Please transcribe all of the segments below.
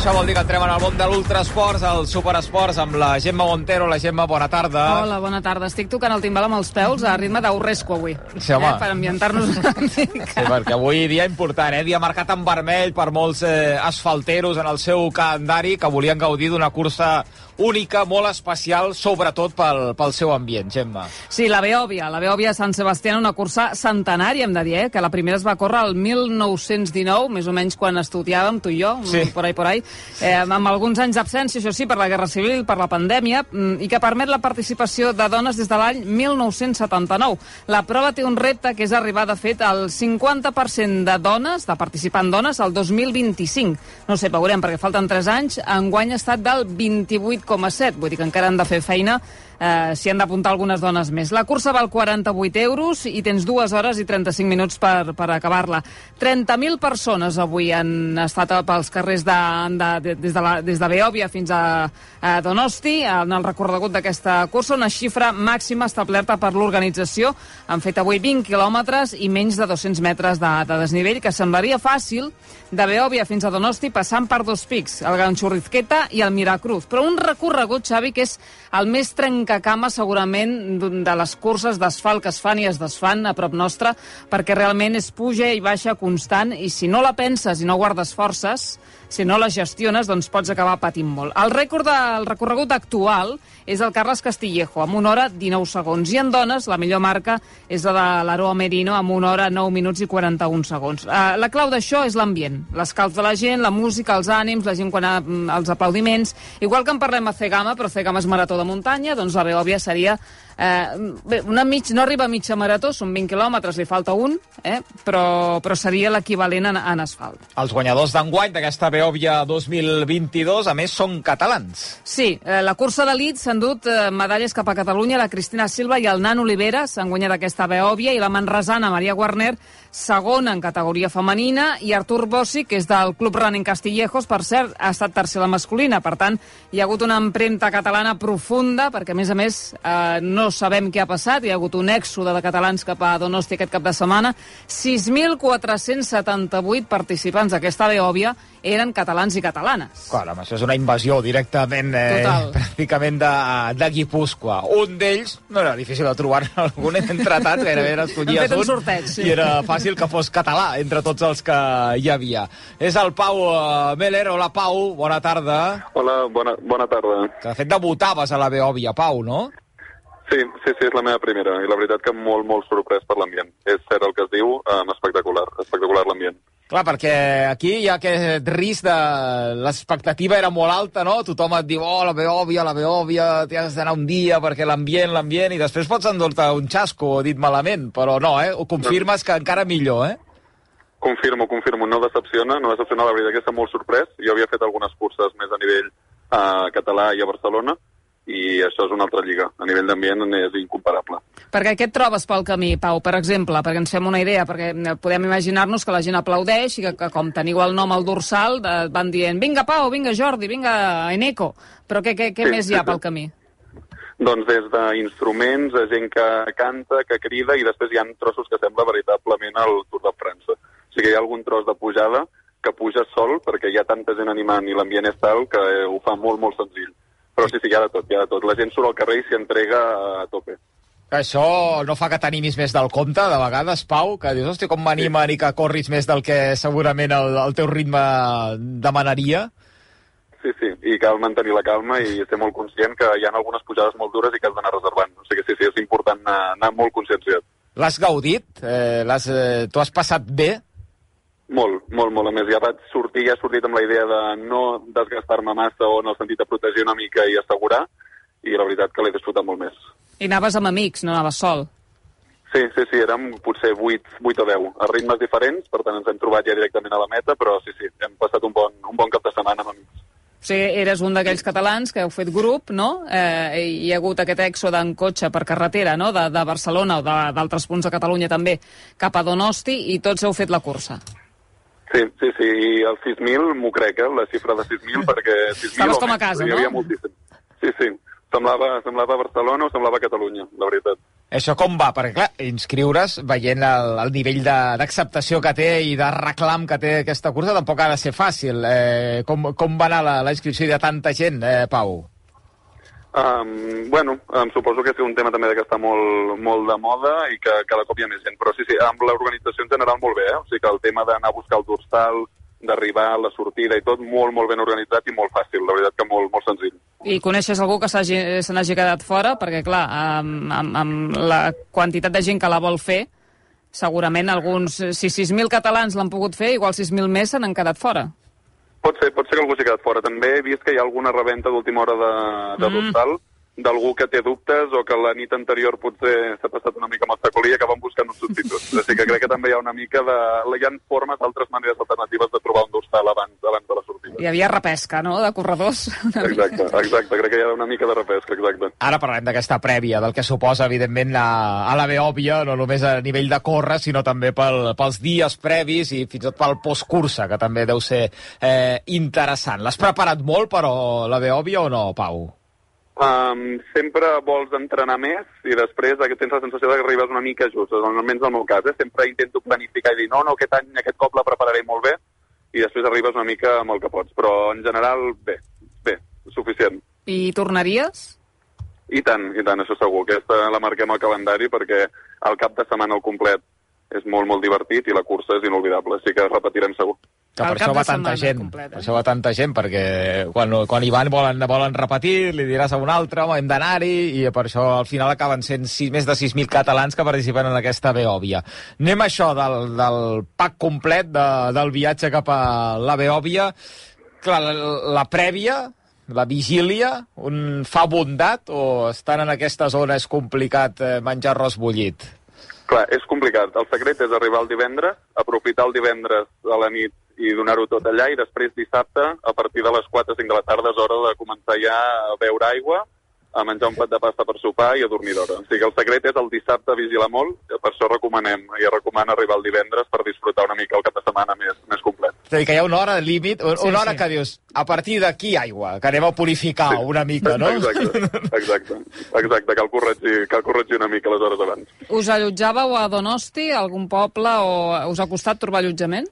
Això vol dir que entrem en el món de l'ultrasports, el superesports, amb la Gemma Montero. La Gemma, bona tarda. Hola, bona tarda. Estic tocant el timbal amb els peus a ritme d'Urresco avui. Sí, home. Eh, per ambientar-nos una mica. Sí, perquè avui dia important, eh? Dia marcat en vermell per molts eh, asfalteros en el seu calendari que volien gaudir d'una cursa única, molt especial, sobretot pel, pel seu ambient, Gemma. Sí, la Beòvia, la Beòvia Sant Sebastià, una cursa centenària, hem de dir, eh? que la primera es va córrer el 1919, més o menys quan estudiàvem, tu i jo, Sí. por ahí, por ahí, eh, amb alguns anys d'absència, això sí, per la Guerra Civil, per la pandèmia, mm, i que permet la participació de dones des de l'any 1979. La prova té un repte que és arribar, de fet, al 50% de dones, de participant dones, al 2025. No sé, veurem, perquè falten 3 anys. Enguany ha estat del 28,7, vull dir que encara han de fer feina eh, si han d'apuntar algunes dones més. La cursa val 48 euros i tens 2 hores i 35 minuts per, per acabar-la. 30.000 persones avui han estat pels carrers de, de, de, des, de la, des de Beòvia fins a, a Donosti en el recorregut d'aquesta cursa, una xifra màxima establerta per l'organització. Han fet avui 20 quilòmetres i menys de 200 metres de, de desnivell, que semblaria fàcil de Beòvia fins a Donosti passant per dos pics, el Ganxurrizqueta i el Miracruz. Però un recorregut, Xavi, que és el més trencacama segurament d'un- de les curses d'asfalt que es fan i es desfan a prop nostre, perquè realment és puja i baixa constant i si no la penses i no guardes forces, si no la gestiones, doncs pots acabar patint molt. El rècord del recorregut actual és el Carles Castillejo, amb una hora 19 segons. I en dones, la millor marca és la de l'Aroa Merino, amb una hora 9 minuts i 41 segons. Uh, la clau d'això és l'ambient. L'escalf de la gent, la música, els ànims, la gent quan ha, mm, els aplaudiments. Igual que en parlem a Cegama, però Cegama és marató de muntanya, doncs la Beòvia seria Eh, bé, una mig, no arriba a mitja marató, són 20 quilòmetres, li falta un, eh? però, però seria l'equivalent en, en asfalt. Els guanyadors d'enguany d'aquesta Beòvia 2022, a més, són catalans. Sí, eh, la cursa d'elit s'han dut eh, medalles cap a Catalunya, la Cristina Silva i el Nan Olivera s'han guanyat aquesta Beòvia i la manresana Maria Guarner segona en categoria femenina i Artur Bossi, que és del Club Running Castillejos, per cert, ha estat tercer a la masculina. Per tant, hi ha hagut una empremta catalana profunda, perquè, a més a més, eh, no sabem què ha passat. Hi ha hagut un èxode de catalans cap a Donosti aquest cap de setmana. 6.478 participants d'aquesta Beòvia eren catalans i catalanes. Clar, home, això és una invasió directament, eh, Total. pràcticament de, de Guipúscoa. Un d'ells, no era difícil de trobar algun entretat, gairebé fet un un, sorteig, sí. i era fàcil que fos català entre tots els que hi havia. És el Pau uh, Meller. Hola, Pau, bona tarda. Hola, bona, bona tarda. Que de fet debutaves a la Beòvia, Pau, no? Sí, sí, sí, és la meva primera, i la veritat que molt, molt sorprès per l'ambient. És cert el que es diu, eh, espectacular, espectacular l'ambient. Clar, perquè aquí hi ha aquest risc de... L'expectativa era molt alta, no? Tothom et diu, oh, la Beòvia, la Beòvia, t'hi has d'anar un dia perquè l'ambient, l'ambient, i després pots endur-te un xasco, dit malament, però no, eh? Ho confirmes que encara millor, eh? Confirmo, confirmo, no decepciona, no decepciona, la veritat que està molt sorprès. Jo havia fet algunes curses més a nivell eh, català i a Barcelona, i això és una altra lliga. A nivell d'ambient és incomparable. Perquè què et trobes pel camí, Pau, per exemple, perquè ens fem una idea, perquè eh, podem imaginar-nos que la gent aplaudeix i que, que com teniu el nom al dorsal, de, van dient vinga Pau, vinga Jordi, vinga Eneco, però què, què, què Sí, més hi ha pel camí? Doncs des d'instruments, a gent que canta, que crida, i després hi ha trossos que sembla veritablement el Tour de França. O sigui, hi ha algun tros de pujada que puja sol perquè hi ha tanta gent animant i l'ambient és tal que ho fa molt, molt senzill. Però sí, sí, hi ha de tot, hi ha de tot. La gent surt al carrer i s'hi entrega a tope. Això no fa que t'animis més del compte, de vegades, Pau, que dius, hòstia, com m'animen i que corris més del que segurament el, el teu ritme demanaria. Sí, sí, i cal mantenir la calma i ser molt conscient que hi ha algunes pujades molt dures i que has d'anar reservant. O sigui que sí, sí, és important anar, anar molt conscienciat. L'has gaudit? Eh, eh, T'ho has passat bé? Molt, molt, molt. A més, ja vaig sortir, ja he sortit amb la idea de no desgastar-me massa o en el sentit de protegir una mica i assegurar, i la veritat que l'he disfrutat molt més. I anaves amb amics, no anaves sol. Sí, sí, sí, érem potser 8, 8 o 10, a ritmes diferents, per tant ens hem trobat ja directament a la meta, però sí, sí, hem passat un bon, un bon cap de setmana amb amics. O sigui, eres un d'aquells catalans que heu fet grup, no? Eh, i hi ha hagut aquest èxode en cotxe per carretera, no?, de, de Barcelona o d'altres punts de Catalunya també, cap a Donosti, i tots heu fet la cursa. Sí, sí, sí, i el 6.000 m'ho crec, eh, la xifra de 6.000, perquè 6.000 Estaves com a casa, hi no? havia moltíssim. Sí, sí, Semblava, semblava Barcelona o semblava Catalunya, la veritat. Això com va? Perquè, clar, inscriure's, veient el, el nivell d'acceptació que té i de reclam que té aquesta cursa, tampoc ha de ser fàcil. Eh, com, com va anar la, la inscripció de tanta gent, eh, Pau? Um, bueno, um, suposo que és un tema també que està molt, molt de moda i que cada cop hi ha més gent, però sí, sí, amb l'organització en general molt bé, eh? o sigui que el tema d'anar a buscar el dorsal, d'arribar a la sortida i tot, molt, molt ben organitzat i molt fàcil, la veritat que molt, molt senzill. I coneixes algú que se n'hagi quedat fora? Perquè, clar, amb, amb, amb la quantitat de gent que la vol fer, segurament alguns... Si 6.000 catalans l'han pogut fer, igual 6.000 més se n'han quedat fora. Pot ser, pot ser que algú s'hi ha quedat fora. També he vist que hi ha alguna reventa d'última hora de, de Mm. dorsal d'algú que té dubtes o que la nit anterior potser s'ha passat una mica amb el sacolí i acaben buscant un substitut. Així que crec que també hi ha una mica de... Hi ha formes, altres maneres alternatives de trobar un dorsal abans, abans de la sortida. Hi havia repesca, no?, de corredors. Una mica. Exacte, exacte. Crec que hi ha una mica de repesca, exacte. Ara parlem d'aquesta prèvia, del que suposa, evidentment, a, a la Beòvia, no només a nivell de córrer, sinó també pel, pels dies previs i fins i tot pel postcursa, que també deu ser eh, interessant. L'has preparat molt, però, la Beòvia, o no, Pau? Um, sempre vols entrenar més i després que tens la sensació que arribes una mica just, almenys el meu cas. Eh? Sempre intento planificar i dir no, no, aquest any, aquest cop la prepararé molt bé i després arribes una mica amb el que pots. Però en general, bé, bé, suficient. I tornaries? I tant, i tant, això segur. Aquesta la marquem al calendari perquè el cap de setmana al complet és molt, molt divertit i la cursa és inolvidable, així que repetirem segur. Que per això va tanta gent. complet, eh? Per això va tanta gent, perquè quan, quan hi van volen, volen repetir, li diràs a un altre, home, hem d'anar-hi, i per això al final acaben sent sis, més de 6.000 catalans que participen en aquesta Beòvia. Anem a això del, del pack complet de, del viatge cap a la Beòvia. Clar, la, la prèvia, la vigília, un fa bondat o estan en aquesta zona és complicat eh, menjar arròs bullit? Clar, és complicat. El secret és arribar el divendres, aprofitar el divendres a la nit i donar-ho tot allà, i després dissabte, a partir de les 4 o 5 de la tarda, és hora de començar ja a beure aigua, a menjar un plat de pasta per sopar i a dormir d'hora. O sigui que el secret és el dissabte vigilar molt, per això recomanem, i recomano arribar el divendres per disfrutar una mica el cap de setmana més, més complet. És a dir, que hi ha una hora de límit, una Sí, hora sí. que dius, a partir d'aquí aigua, que anem a purificar una mica, no? Exacte, exacte, exacte, cal corregir, cal corregir una mica les hores abans. Us allotjàveu a Donosti, a algun poble, o us ha costat trobar allotjament?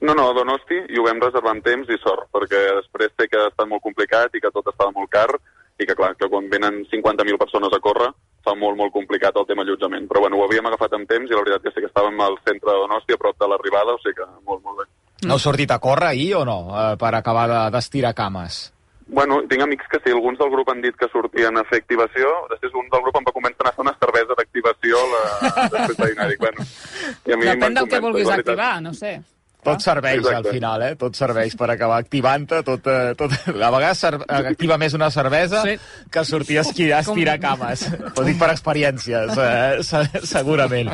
No, no, Donosti, i ho vam reservar amb temps i sort, perquè després sé que ha estat molt complicat i que tot estava molt car, i que clar, que quan venen 50.000 persones a córrer, fa molt, molt complicat el tema allotjament. Però bueno, ho havíem agafat amb temps i la veritat que sí que estàvem al centre de Donosti, a prop de l'arribada, o sigui que molt, molt bé. No heu sortit a córrer ahir o no, eh, per acabar de- d'estirar cames? Bueno, tinc amics que sí, alguns del grup han dit que sortien a fer activació, després un del grup em va començar a fer una cervesa d'activació la... després de dinar, i bueno... I a mi Depèn del que vulguis activar, no sé. Tot serveix Exacte. al final, eh? Tot serveix per acabar activant-te, tot, eh, tot... A vegades ser... activa més una cervesa Sí. que sortir a esquiar, a estirar cames. Ho dic per experiències, eh? se- segurament.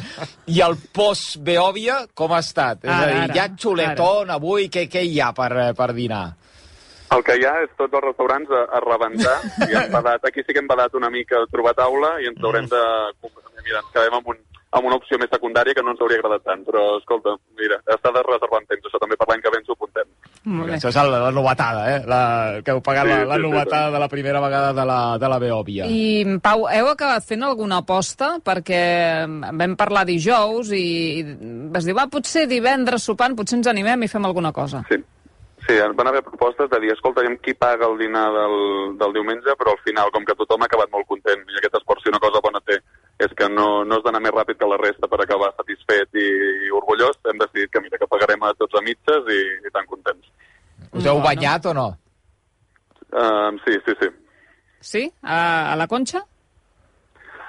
I el post-Beòvia, com ha estat? És Ara, a dir, ara, hi ha xuletón avui? Què, què hi ha per, per dinar? El que hi ha és tots els restaurants a, a rebentar i hem badat, aquí sí que hem badat una mica a trobar taula i ens haurem de... Mira, ens quedem amb, un, amb una opció més secundària que no ens hauria agradat tant, però escolta, mira, està de reservar en temps, això també per l'any que ve ens ho apuntem. Molt bé. Això és la, la novetada, eh? La, que heu pagat Sí, la, la sí, novetada sí. de la primera vegada de la, de la Beòvia. I, Pau, heu acabat fent alguna aposta? Perquè vam parlar dijous i vas dir, va, potser divendres sopant, potser ens animem i fem alguna cosa. Sí. Sí, van haver propostes de dir, escolta, qui paga el dinar del, del diumenge, però al final, com que tothom ha acabat molt content, i aquest esport, si una cosa bona té, és que no, no has d'anar més ràpid que la resta per acabar satisfet i, i orgullós, hem decidit que, mira, que pagarem a tots a mitges i, i tan contents. Us heu banyat o no? Um, sí, sí, sí. Sí? A, a la Conxa?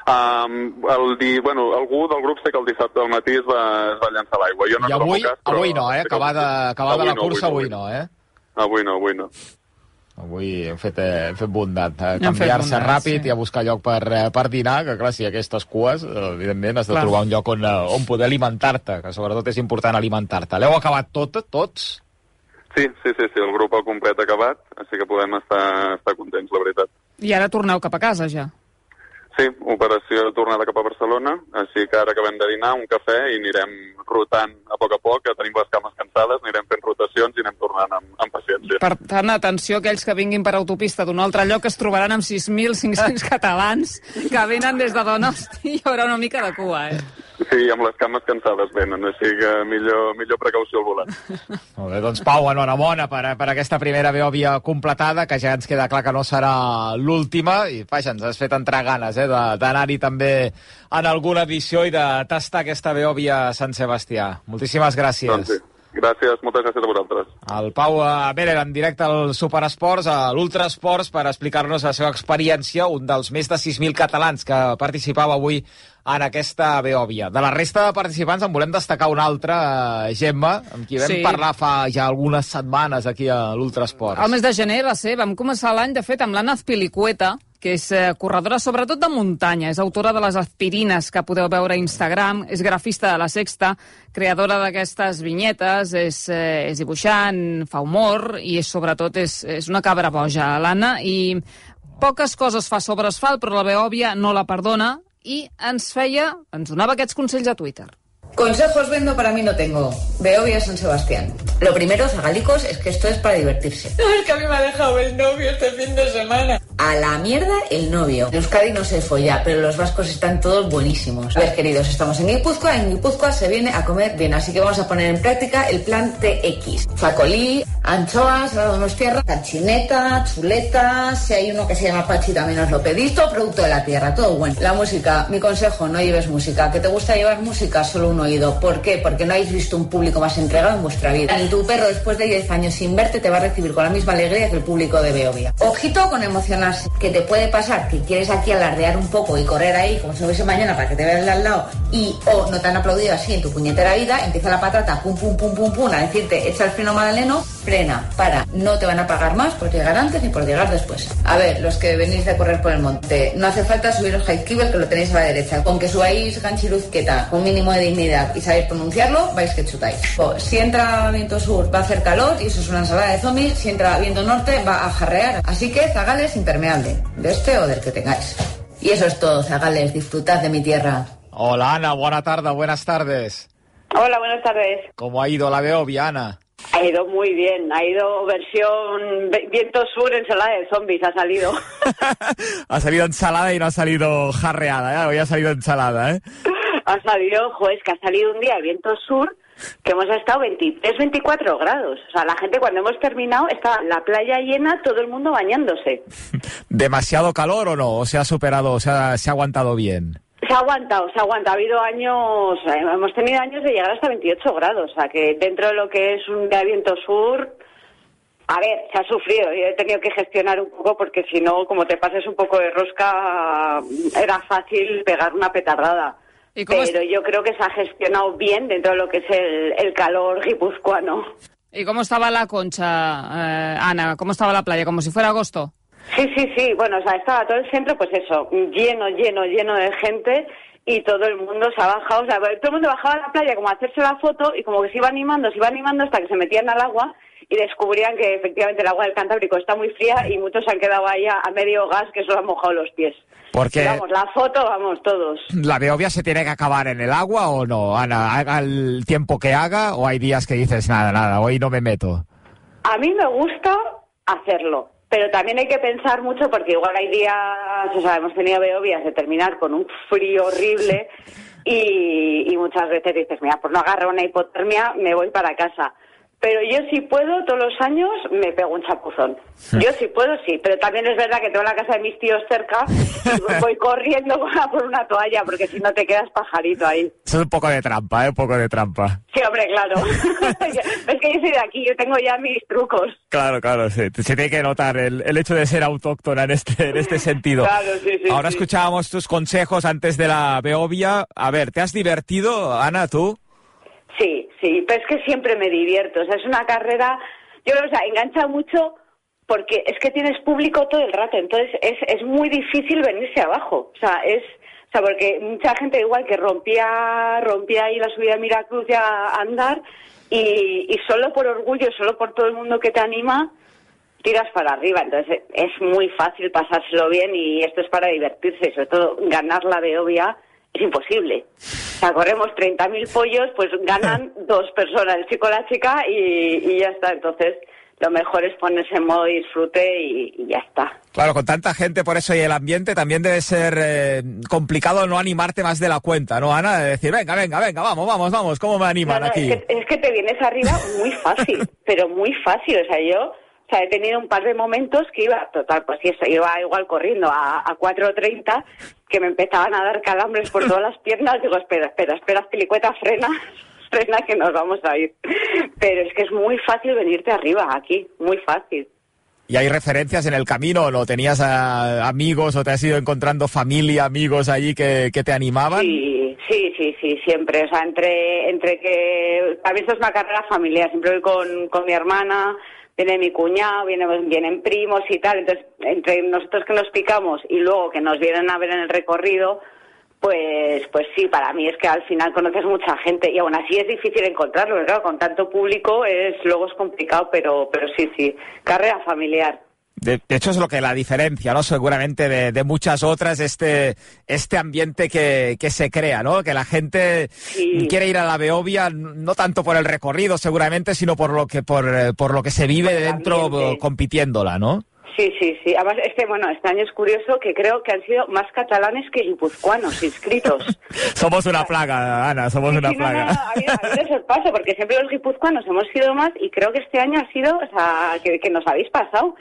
Um, el di... bueno, algú del grup sé que el dissabte al matí es va, es va llançar a l'aigua. Jo no I avui, cas, però avui no, eh? de, acabar de la Avui no, cursa, avui no, eh? Avui no, avui no. Avui hem fet, eh, hem fet bondat. Eh, Hem fet Canviar-se ràpid sí. i a buscar lloc per, eh, per dinar, que clar, si aquestes cues, eh, evidentment has de Clar. trobar un lloc on, eh, on poder alimentar-te, que sobretot és important alimentar-te. L'heu acabat tot, tots? Sí, sí, sí, sí, el grup al complet ha acabat, així que podem estar, estar contents, la veritat. I ara torneu cap a casa, ja. Sí, operació tornada cap a Barcelona, així que ara acabem de dinar, un cafè i anirem rotant a poc a poc, que tenim les cames cansades, anirem fent rotacions i anem tornant amb, amb paciència. Per tant, atenció aquells que vinguin per autopista d'un altre lloc es trobaran amb 6.500 catalans que venen des de Donosti hi haurà una mica de cua, eh? Sí, amb les cames cansades venen, així que millor, millor precaució al volant. Molt bé, doncs Pau, enhorabona per, per aquesta primera Beòvia completada, que ja ens queda clar que no serà l'última, i vaja, ens has fet entrar ganes eh, d'anar-hi també en alguna edició i de tastar aquesta Beòvia a Sant Sebastià. Moltíssimes gràcies. Doncs sí. Gràcies, moltes gràcies a vosaltres. El Pau Berer en directe al Superesports, a l'Ultrasports, per explicar-nos la seva experiència, un dels més de 6.000 catalans que participava avui en aquesta Beòvia. De la resta de participants en volem destacar un altre, eh, Gemma, amb qui vam Sí. parlar fa ja algunes setmanes aquí a l'Ultrasports. El mes de gener va ser, vam començar l'any, de fet, amb l'Anna Azpilicueta, que és eh, corredora sobretot de muntanya, és autora de les aspirines que podeu veure a Instagram, és grafista de La Sexta, creadora d'aquestes vinyetes, és, eh, és dibuixant, fa humor i és, sobretot és, és una cabra boja, l'Anna, i poques coses fa sobre asfalt, però la Beòvia no la perdona i ens feia, ens donava aquests consells a Twitter. Consejos vendo para mí no tengo. Beovia San Sebastián. Lo primero, zagalicos, es que esto es para divertirse. Es que a mí me ha dejado el novio este fin de semana. A la mierda el novio. En Euskadi no se folla, pero los vascos están todos buenísimos. A ver, queridos, estamos en Guipúzcoa. En Guipúzcoa se viene a comer bien, así que vamos a poner en práctica el plan TX. Facolí, anchoas, grados tierra, cachineta, chuleta. Si hay uno que se llama Pachi, también os lo pedís. Todo producto de la tierra, todo bueno. La música, mi consejo, no lleves música. ¿Que te gusta llevar música? Solo un oído. ¿Por qué? Porque no habéis visto un público más entregado en vuestra vida. Ni tu perro, después de 10 años sin verte, te va a recibir con la misma alegría que el público de Beovia. Ojito con emocionarse. Que te puede pasar que quieres aquí alardear un poco y correr ahí como si no hubiese mañana para que te vean al lado y o no te han aplaudido así en tu puñetera vida, empieza la patata, pum, pum, pum, pum, pum, a decirte, echa el freno magdaleno, frena, para. No te van a pagar más por llegar antes ni por llegar después. A ver, los que venís de correr por el monte, no hace falta subiros High Kibble que lo tenéis a la derecha. Con que subáis ganchiruzqueta con un mínimo de dignidad y sabéis pronunciarlo, vais que chutáis. O, si entra viento sur va a hacer calor y eso es una ensalada de zombies. Si entra viento norte va a jarrear. Así que zagales impermeable, de este o del que tengáis. Y eso es todo, zagales, disfrutad de mi tierra. Hola, Ana, buena tarde, buenas tardes. Hola, buenas tardes. ¿Cómo ha ido la Beovia, Ana? Ha ido muy bien, ha ido versión ve- viento sur, ensalada de zombies, ha salido. ha salido ensalada y no ha salido jarreada, ¿eh? Hoy ha salido ensalada, ¿eh? ha salido, es que ha salido un día viento sur que hemos estado 23, 24 grados. O sea, la gente cuando hemos terminado estaba la playa llena, todo el mundo bañándose. ¿Demasiado calor o no? ¿O se ha superado, o se ha, se ha aguantado bien? Se ha aguantado, se ha aguantado. Ha habido años, eh, hemos tenido años de llegar hasta 28 grados. O sea, que dentro de lo que es un viento sur, a ver, se ha sufrido. Yo he tenido que gestionar un poco porque si no, como te pases un poco de rosca, era fácil pegar una petardada. ¿Y cómo Pero yo creo que se ha gestionado bien dentro de lo que es el, el calor guipuzcoano. ¿Y cómo estaba la concha, eh, Ana? ¿Cómo estaba la playa? ¿Como si fuera agosto? Sí, sí, sí. Bueno, o sea, estaba todo el centro, pues eso, lleno, lleno, lleno de gente y todo el mundo se ha bajado. O sea, todo el mundo bajaba a la playa como a hacerse la foto y como que se iba animando, se iba animando hasta que se metían al agua y descubrían que efectivamente el agua del Cantábrico está muy fría y muchos se han quedado ahí a, a medio gas que solo han mojado los pies. Porque Y vamos, la foto, vamos, todos. la Beovia se tiene que acabar en el agua o no, Ana, haga el tiempo que haga o hay días que dices nada, nada, hoy no me meto. A mí me gusta hacerlo, pero también hay que pensar mucho porque igual hay días, o sea, hemos tenido beovias de terminar con un frío horrible y, y muchas veces dices, mira, por no agarrar una hipotermia me voy para casa. Pero yo si puedo, todos los años me pego un chapuzón. Yo si puedo, sí. Pero también es verdad que tengo la casa de mis tíos cerca y voy corriendo por una toalla porque si no te quedas pajarito ahí. Eso es un poco de trampa, ¿eh? Un poco de trampa. Sí, hombre, claro. es que yo soy de aquí, yo tengo ya mis trucos. Claro, claro, sí. Se tiene que notar el, el hecho de ser autóctona en este, en este sentido. Claro, sí, sí, Ahora sí. escuchábamos tus consejos antes de la Beovia. A ver, ¿te has divertido, Ana, tú? Sí, sí, pero es que siempre me divierto. O sea, es una carrera, yo creo, o sea, engancha mucho porque es que tienes público todo el rato, entonces es, es muy difícil venirse abajo. O sea, es, o sea, porque mucha gente igual que rompía, rompía ahí la subida de Miracruz ya a andar y, y solo por orgullo, solo por todo el mundo que te anima, tiras para arriba. Entonces es muy fácil pasárselo bien y esto es para divertirse, sobre todo ganar la Beovia es imposible. O sea, corremos 30.000 pollos, pues ganan dos personas, el chico o la chica, y, y ya está. Entonces, lo mejor es ponerse en modo disfrute y, y ya está. Claro, con tanta gente por eso y el ambiente también debe ser eh, complicado no animarte más de la cuenta, ¿no, Ana? De decir, venga, venga, venga, vamos, vamos, vamos, ¿cómo me animan No, no, aquí? Es que, es que te vienes arriba muy fácil, pero muy fácil. O sea, yo o sea, he tenido un par de momentos que iba, total, pues eso, iba igual corriendo a, a 4.30, que me empezaban a dar calambres por todas las piernas. Digo, espera, espera, espera, pelicueta, frena, frena que nos vamos a ir. Pero es que es muy fácil venirte arriba aquí, muy fácil. ¿Y hay referencias en el camino? ¿No tenías a- amigos o te has ido encontrando familia, amigos allí que, que te animaban? Sí, sí, sí, sí, siempre. O sea, entre, entre que... A mí esto es una carrera familiar. Siempre voy con, con mi hermana, viene mi cuñado, viene, vienen primos y tal. Entonces, entre nosotros que nos picamos y luego que nos vienen a ver en el recorrido, pues, pues sí, para mí es que al final conoces mucha gente y aún así es difícil encontrarlo, claro, con tanto público es luego es complicado, pero, pero sí, sí, carrera familiar. De, de hecho, es lo que la diferencia, ¿no? Seguramente de, de muchas otras, este, este ambiente que, que se crea, ¿no? Que la gente Sí. quiere ir a la Beovia, no tanto por el recorrido, seguramente, sino por lo que, por, eh, por lo que se vive Por dentro ambiente. eh, compitiéndola, ¿no? Sí, sí, sí. Además, este, bueno, este año es curioso que creo que han sido más catalanes que guipuzcoanos inscritos. Somos una plaga, Ana, somos Sí, una sí, no, plaga. no, a mí, a mí me porque siempre los guipuzcoanos hemos sido más y creo que este año ha sido, o sea, que, que nos habéis pasado.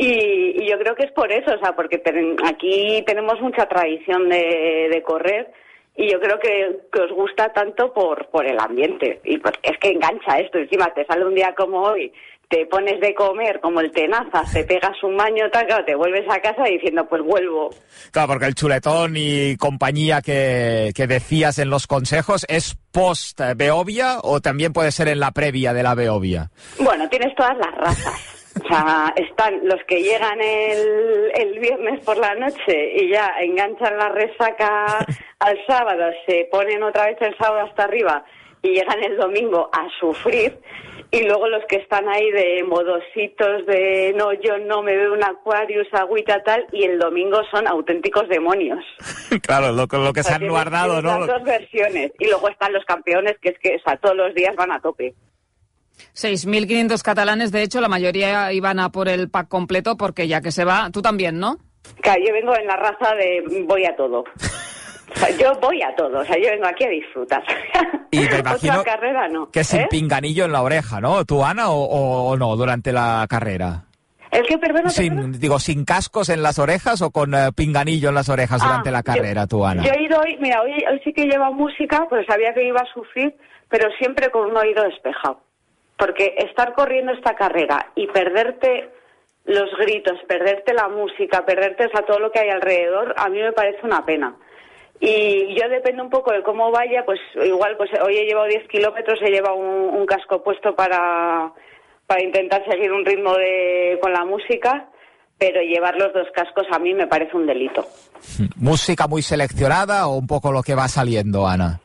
Y, y yo creo que es por eso, o sea, porque ten- aquí tenemos mucha tradición de, de correr y yo creo que, que os gusta tanto por, por el ambiente. Y pues, es que engancha esto, encima te sale un día como hoy, te pones de comer como el tenazas, te pegas un baño, tal, claro, te vuelves a casa diciendo, pues vuelvo. Claro, porque el chuletón y compañía que, que decías en los consejos, ¿es post eh, Beovia o también puede ser en la previa de la Beovia? Bueno, tienes todas las razas. O sea, están los que llegan el, el viernes por la noche y ya enganchan la resaca al sábado, se ponen otra vez el sábado hasta arriba y llegan el domingo a sufrir. Y luego los que están ahí de modositos, de no, yo no me veo un Aquarius, agüita tal, y el domingo son auténticos demonios. claro, lo, lo que se han tienes- guardado, ¿no? Las dos versiones. Y luego están los campeones, que es que o sea, todos los días van a tope. 6.500 catalanes, de hecho, la mayoría iban a por el pack completo porque ya que se va, tú también, ¿no? Claro, yo vengo en la raza de voy a todo. O sea, yo voy a todo, o sea, yo vengo aquí a disfrutar. Y me imagino Otra carrera no. que sin ¿eh? pinganillo en la oreja, ¿no? ¿Tú, Ana, o, o- no, durante la carrera? ¿El que perdona, perdona? Sin, digo, sin cascos en las orejas o con eh, pinganillo en las orejas Ah, durante la yo- carrera, tú, Ana? Yo he ido hoy, mira, hoy, hoy sí que lleva música, pues sabía que iba a sufrir, pero siempre con un oído despejado. Porque estar corriendo esta carrera y perderte los gritos, perderte la música, perderte o sea, todo lo que hay alrededor, a mí me parece una pena. Y yo depende un poco de cómo vaya, pues igual, pues hoy he llevado 10 kilómetros, he llevado un, un casco puesto para, para intentar seguir un ritmo de, con la música, pero llevar los dos cascos a mí me parece un delito. ¿Música muy seleccionada o un poco lo que va saliendo, Ana?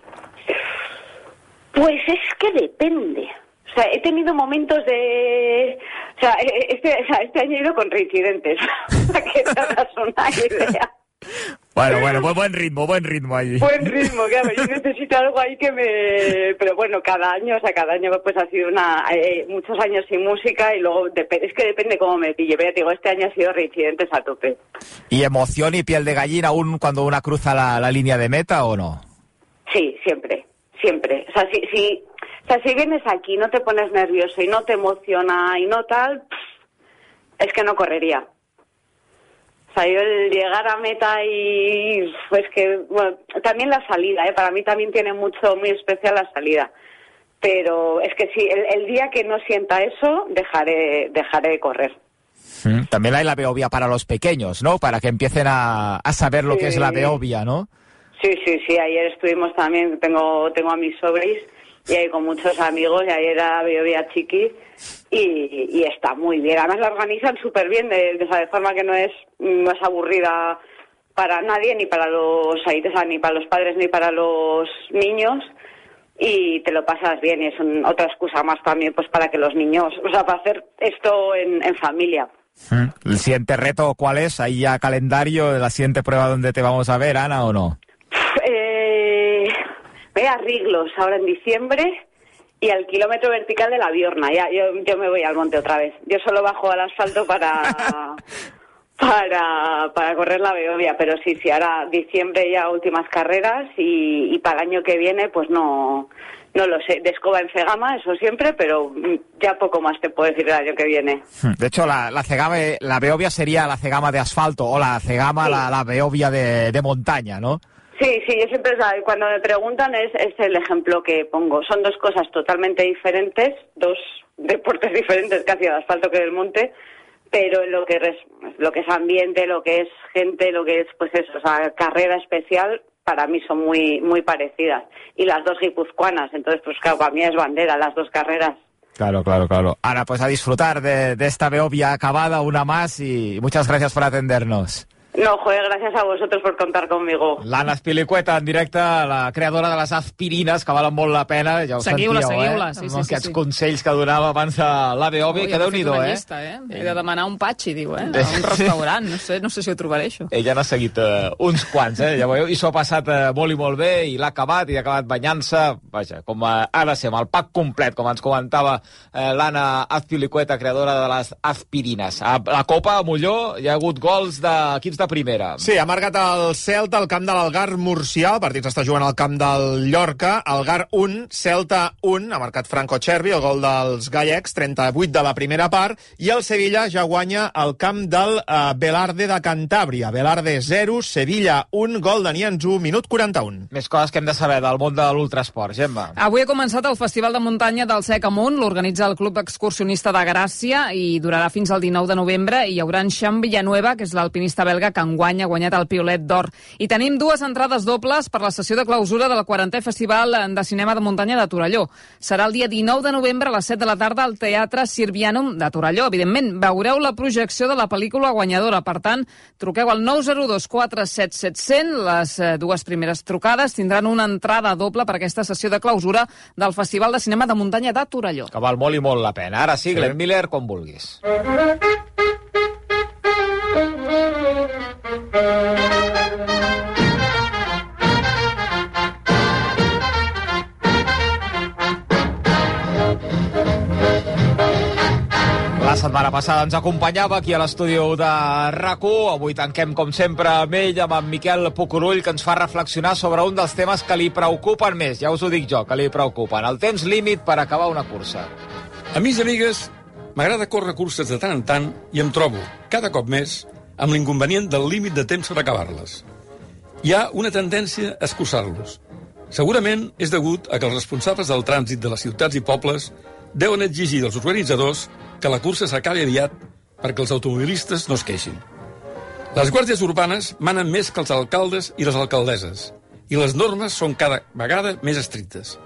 Pues es que depende. O sea, he tenido momentos de... O sea, e- este, o sea, este año he ido con reincidentes, para que te hagas una idea. Bueno, bueno, buen, buen ritmo, buen ritmo allí. Buen ritmo, claro, yo necesito algo ahí que me... Pero bueno, cada año, o sea, cada año pues ha sido una... eh, muchos años sin música y luego dep- es que depende cómo me pille. Pero ya te digo, este año ha sido reincidentes a tope. ¿Y emoción y piel de gallina aún cuando una cruza la, la línea de meta o no? Sí, siempre, siempre. O sea, si, si, o sea, si vienes aquí, no te pones nervioso y no te emociona y no tal, es que no correría. O sea, yo el llegar a meta y pues que, bueno, también la salida, ¿eh? para mí también tiene mucho, muy especial la salida. Pero es que si el, el día que no sienta eso, dejaré, dejaré de correr. Mm, También hay la Beovia para los pequeños, ¿no? Para que empiecen a, a saber lo que es la Sí. Beovia, ¿no? Sí, sí, sí, ayer estuvimos también, tengo, tengo a mis sobris y ahí con muchos amigos y ayer era Biovia Chiqui y, está muy bien. Además la organizan súper bien, de, de, forma que no es, no aburrida para nadie, ni para los ahí, ni para los padres ni para los niños y te lo pasas bien y es un- otra excusa más también pues para que los niños, o sea, para hacer esto en, en familia. Mm. ¿El siguiente reto cuál es? ¿Hay ya calendario de la siguiente prueba donde te vamos a ver, Ana, o no? Eh, voy a Riglos ahora en diciembre y al kilómetro vertical de la Biorna. Ya, yo, yo me voy al monte otra vez. Yo solo bajo al asfalto para para, para correr la Beovia, pero sí, sí, ahora diciembre ya últimas carreras y, y para el año que viene pues no, no lo sé, de escoba en Cegama, eso siempre, pero ya poco más te puedo decir el año que viene. De hecho, la, la Cegama, la Beovia sería la Cegama de asfalto o la Cegama, Sí. la, la Beovia de, de montaña, ¿no? Sí, sí, yo siempre, cuando me preguntan es, es el ejemplo que pongo. Son dos cosas totalmente diferentes, dos deportes diferentes casi el asfalto que el monte, pero en lo que, res- lo que es ambiente, lo que es gente, lo que es, pues eso, o sea, carrera especial, para mí son muy, muy parecidas. Y las dos guipuzcoanas, entonces, pues claro, para mí es bandera las dos carreras. Claro, claro, claro. Ana, pues a disfrutar de, de esta Beovia acabada, una más, y muchas gracias por atendernos. No, joder, gracias a vosotros por contar conmigo. L'Anna Espilicueta, en directe, la creadora de les aspirines, que valen molt la pena, ja ho Seguiu-la, sentíeu, seguiu-la, eh? sí, Amb sí, sí, aquests sí. consells que donava abans de la Beobi, Ui, que déu-n'hi-do, una eh? llista, eh? He de demanar un patxi, diu, eh? A un restaurant, no sé, no sé si ho trobaré, això. Ella n'ha seguit eh, uns quants, eh? Ja veieu, i s'ho ha passat eh, molt i molt bé, i l'ha acabat, i ha acabat banyant-se, vaja, com eh, ha de ser, amb el pack complet, com ens comentava eh, l'Anna Azpilicueta, creadora de les aspirines. A la Copa, a Molló, hi ha hagut gols d'equips de primera. Sí, ha marcat el Celta al camp de l'Algar Murcià. El partit s'està jugant al camp del Llorca. Algar 1, Celta 1. Ha marcat Franco Cervi, el gol dels gallecs, 38 de la primera part. I el Sevilla ja guanya al camp del uh, Belarde de Cantàbria. Belarde 0, Sevilla 1, gol de Nianzú, minut 41. Més coses que hem de saber del món de l'ultrasport, Gemma. Avui ha començat el Festival de Muntanya del Sec Amunt, l'organitza el Club Excursionista de Gràcia i durarà fins al 19 de novembre i hi haurà en Xan Villanueva, que és l'alpinista belga que enguany ha guanyat el Piolet d'Or. I tenim dues entrades dobles per la sessió de clausura del 40è Festival de Cinema de Muntanya de Torelló. Serà el dia 19 de novembre a les 7 de la tarda al Teatre Sirvianum de Torelló. Evidentment, veureu la projecció de la pel·lícula guanyadora. Per tant, truqueu al 902 477 100. Les eh, dues primeres trucades tindran una entrada doble per aquesta sessió de clausura del Festival de Cinema de Muntanya de Torelló. Que val molt i molt la pena. Ara sí, Sí. Glenn Miller, quan vulguis. La setmana passada ens acompanyava aquí a l'estudi de rac Avui tanquem, com sempre, amb ell, amb en Miquel Pucurull, que ens fa reflexionar sobre un dels temes que li preocupen més. Ja us ho dic jo, que li preocupen. El temps límit per acabar una cursa. Amics i amigues, m'agrada córrer curses de tant en tant i em trobo, cada cop més, amb l'inconvenient del límit de temps per acabar-les. Hi ha una tendència a escurçar-los. Segurament és degut a que els responsables del trànsit de les ciutats i pobles deuen exigir dels organitzadors que la cursa s'acabi aviat perquè els automobilistes no es queixin. Les guàrdies urbanes manen més que els alcaldes i les alcaldesses, i les normes són cada vegada més estrictes.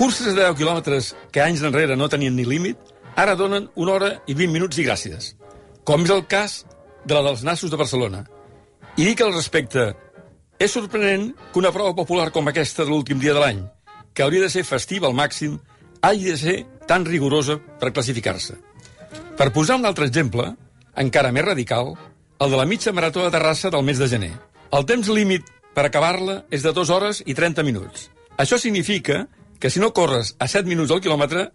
Curses de 10 quilòmetres que anys enrere no tenien ni límit, ara donen una hora i 20 minuts i gràcies, com és el cas de la dels Nassos de Barcelona. I dic al respecte, és sorprenent que una prova popular com aquesta de l'últim dia de l'any, que hauria de ser festiva al màxim, hagi de ser tan rigorosa per classificar-se. Per posar un altre exemple, encara més radical, el de la mitja marató de Terrassa del mes de gener. El temps límit per acabar-la és de 2 hores i 30 minuts. Això significa que si no corres a 7 minuts al quilòmetre,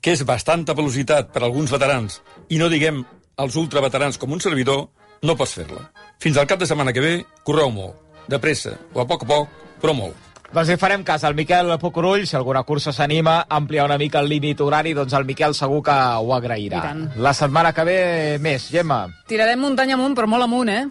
que és bastanta velocitat per a alguns veterans, i no diguem els ultraveterans com un servidor, no pots fer-la. Fins al cap de setmana que ve, correu molt. De pressa, o a poc a poc, però molt. Doncs li farem cas al Miquel Pucurull. Si alguna cursa s'anima a ampliar una mica el límit horari, doncs el Miquel segur que ho agrairà. La setmana que ve, més. Gemma, Tirarem muntanya amunt, però molt amunt, eh?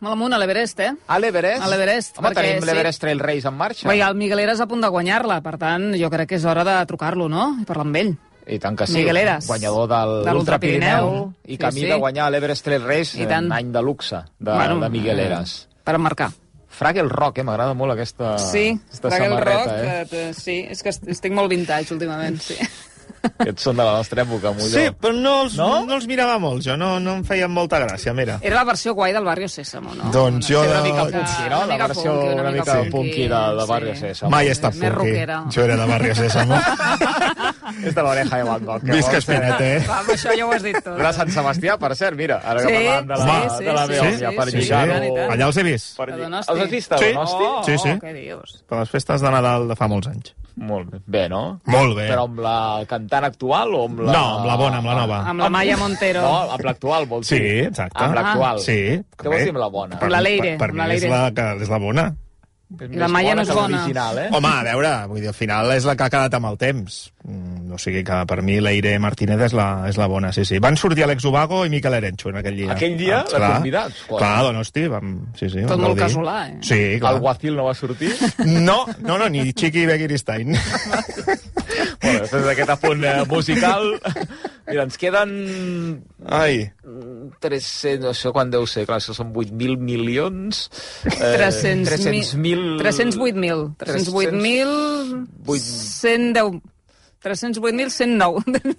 Molt amunt, a l'Everest, eh? a l'Everest? A l'Everest, Home, perquè tenim sí. l'Everest Trail Race en marxa. Bé, el Miguel Eres a punt de guanyar-la, per tant, jo crec que és hora de trucar-lo, no? I parlar amb ell. I tant que sí. Miguel. Guanyador del De l'Ultra Pirineu. l'Ultrapirineu. I camí sí. de guanyar l'Everest Trail Race tant. any de luxe de, Bueno, de Miguel eh, Eres. Per marcar. Fraggle Rock, eh? M'agrada molt aquesta, Sí, aquesta Fraggle samarreta, Rock, eh? eh, sí, és que est- estic molt vintage últimament, sí. Aquests són de la nostra època, Molló. Sí, però no els, No? no? no els mirava molt, jo. No, no em feien molta gràcia, mira. Era la versió guai del Barrio Sésamo, no? Doncs jo... Era una mica de- punky, no? La versió una, mica punky de, de sí. Barrio Sésamo. Mai he estat punky. Jo era de Barrio Sésamo. És de l'oreja de Van Gogh. que Visca vols, eh? Espinete. Va, amb això ja ho has dit tot. De Sant Sebastià, per cert, mira, ara que Sí, parlàvem de la, sí, sí, de la sí, per sí, lligar. Allà els he vist. Els has vist a Sí. Donosti? Oh, Sí, sí. què dius? Per les festes de Nadal de fa molts anys. Molt bé. Bé, no? Molt bé. Però amb la cantant actual o amb la... No, amb la bona, amb la nova. Amb la Maya Montero. No, amb l'actual, vols Sí, dir? exacte. Amb l'actual. Sí. Què vols dir amb la bona? Per, Amb la Leire, Per, per amb la mi és Leire. la, que, és la bona. La Maya no és bona. eh? Home, a veure, vull dir, al final és la que ha quedat amb el temps. Mm, o sigui que per mi l'Eire Martínez és la, és la bona, sí, sí. Van sortir Alex Ubago i Miquel Erencho en aquell dia. Aquell dia, Ah, de clar. convidats, coi. Clar, Donosti, vam... Sí, sí, Tot vam molt casolà, eh? Sí, clar. El Guacil no va sortir? No, no, no, ni Chiqui Begiristain. bueno, després d'aquest apunt eh, musical... Mira, ens queden Ai, 300, això quan deu ser? Clar, això són 8.000 milions. Eh, 300.000... 308.000. 308.000... 110... 308.109.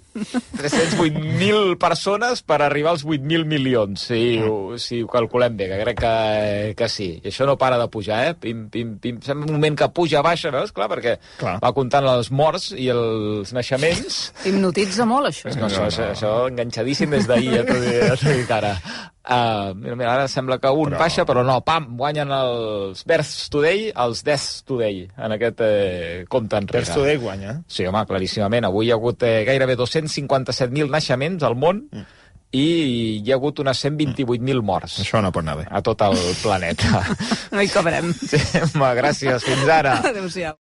308.000 persones per arribar als 8.000 milions, si, ho, si ho calculem bé, que crec que, que sí. I això no para de pujar, eh? Pim, pim, pim. Sembla un moment que puja, baixa, veus? Clar, perquè Clar. va comptant els morts i els naixements. Hipnotitza molt, això. No, això, això, això enganxadíssim des d'ahir, ja t'ho dic ara. Uh, mira, mira, ara sembla que un Però- baixa, però no, pam, guanyen els Birth Today, els Death Today, en aquest eh, compte enrere. Pers Today guanya. Sí, home, claríssimament. Avui hi ha hagut eh, gairebé 257.000 naixements al món mm. i hi ha hagut unes 128.000 morts Això no pot anar bé. a tot el planeta. No hi cabrem. Sí, home, gràcies. Fins ara. Adéu-siau.